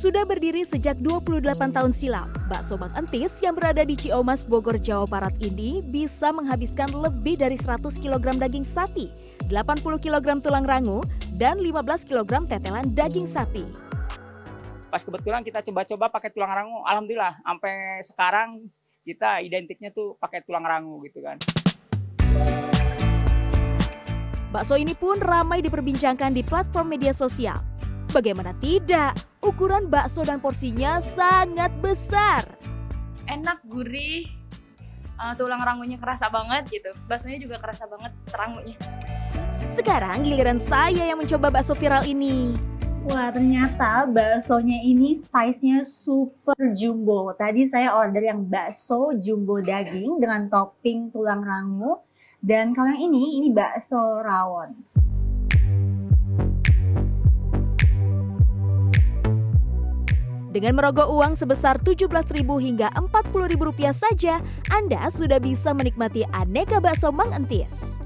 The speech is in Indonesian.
Sudah berdiri sejak 28 tahun silam, bakso Mang Entis yang berada di Ciomas, Bogor, Jawa Barat ini bisa menghabiskan lebih dari 100 kg daging sapi, 80 kg tulang rangu, dan 15 kg tetelan daging sapi. Pas kebetulan kita coba-coba pakai tulang rangu, alhamdulillah sampai sekarang kita identiknya tuh pakai tulang rangu gitu kan. Bakso ini pun ramai diperbincangkan di platform media sosial. Bagaimana tidak, ukuran bakso dan porsinya sangat besar. enak gurih uh, tulang rangunya kerasa banget gitu baksonya juga kerasa banget rangunya Sekarang giliran saya yang mencoba bakso viral ini. Wah ternyata baksonya ini size-nya super jumbo. Tadi saya order yang bakso jumbo daging dengan topping tulang rangu. Dan kalau yang ini, ini bakso rawon. Dengan merogoh uang sebesar Rp17.000 hingga Rp40.000 saja, Anda sudah bisa menikmati aneka bakso Mang Entis.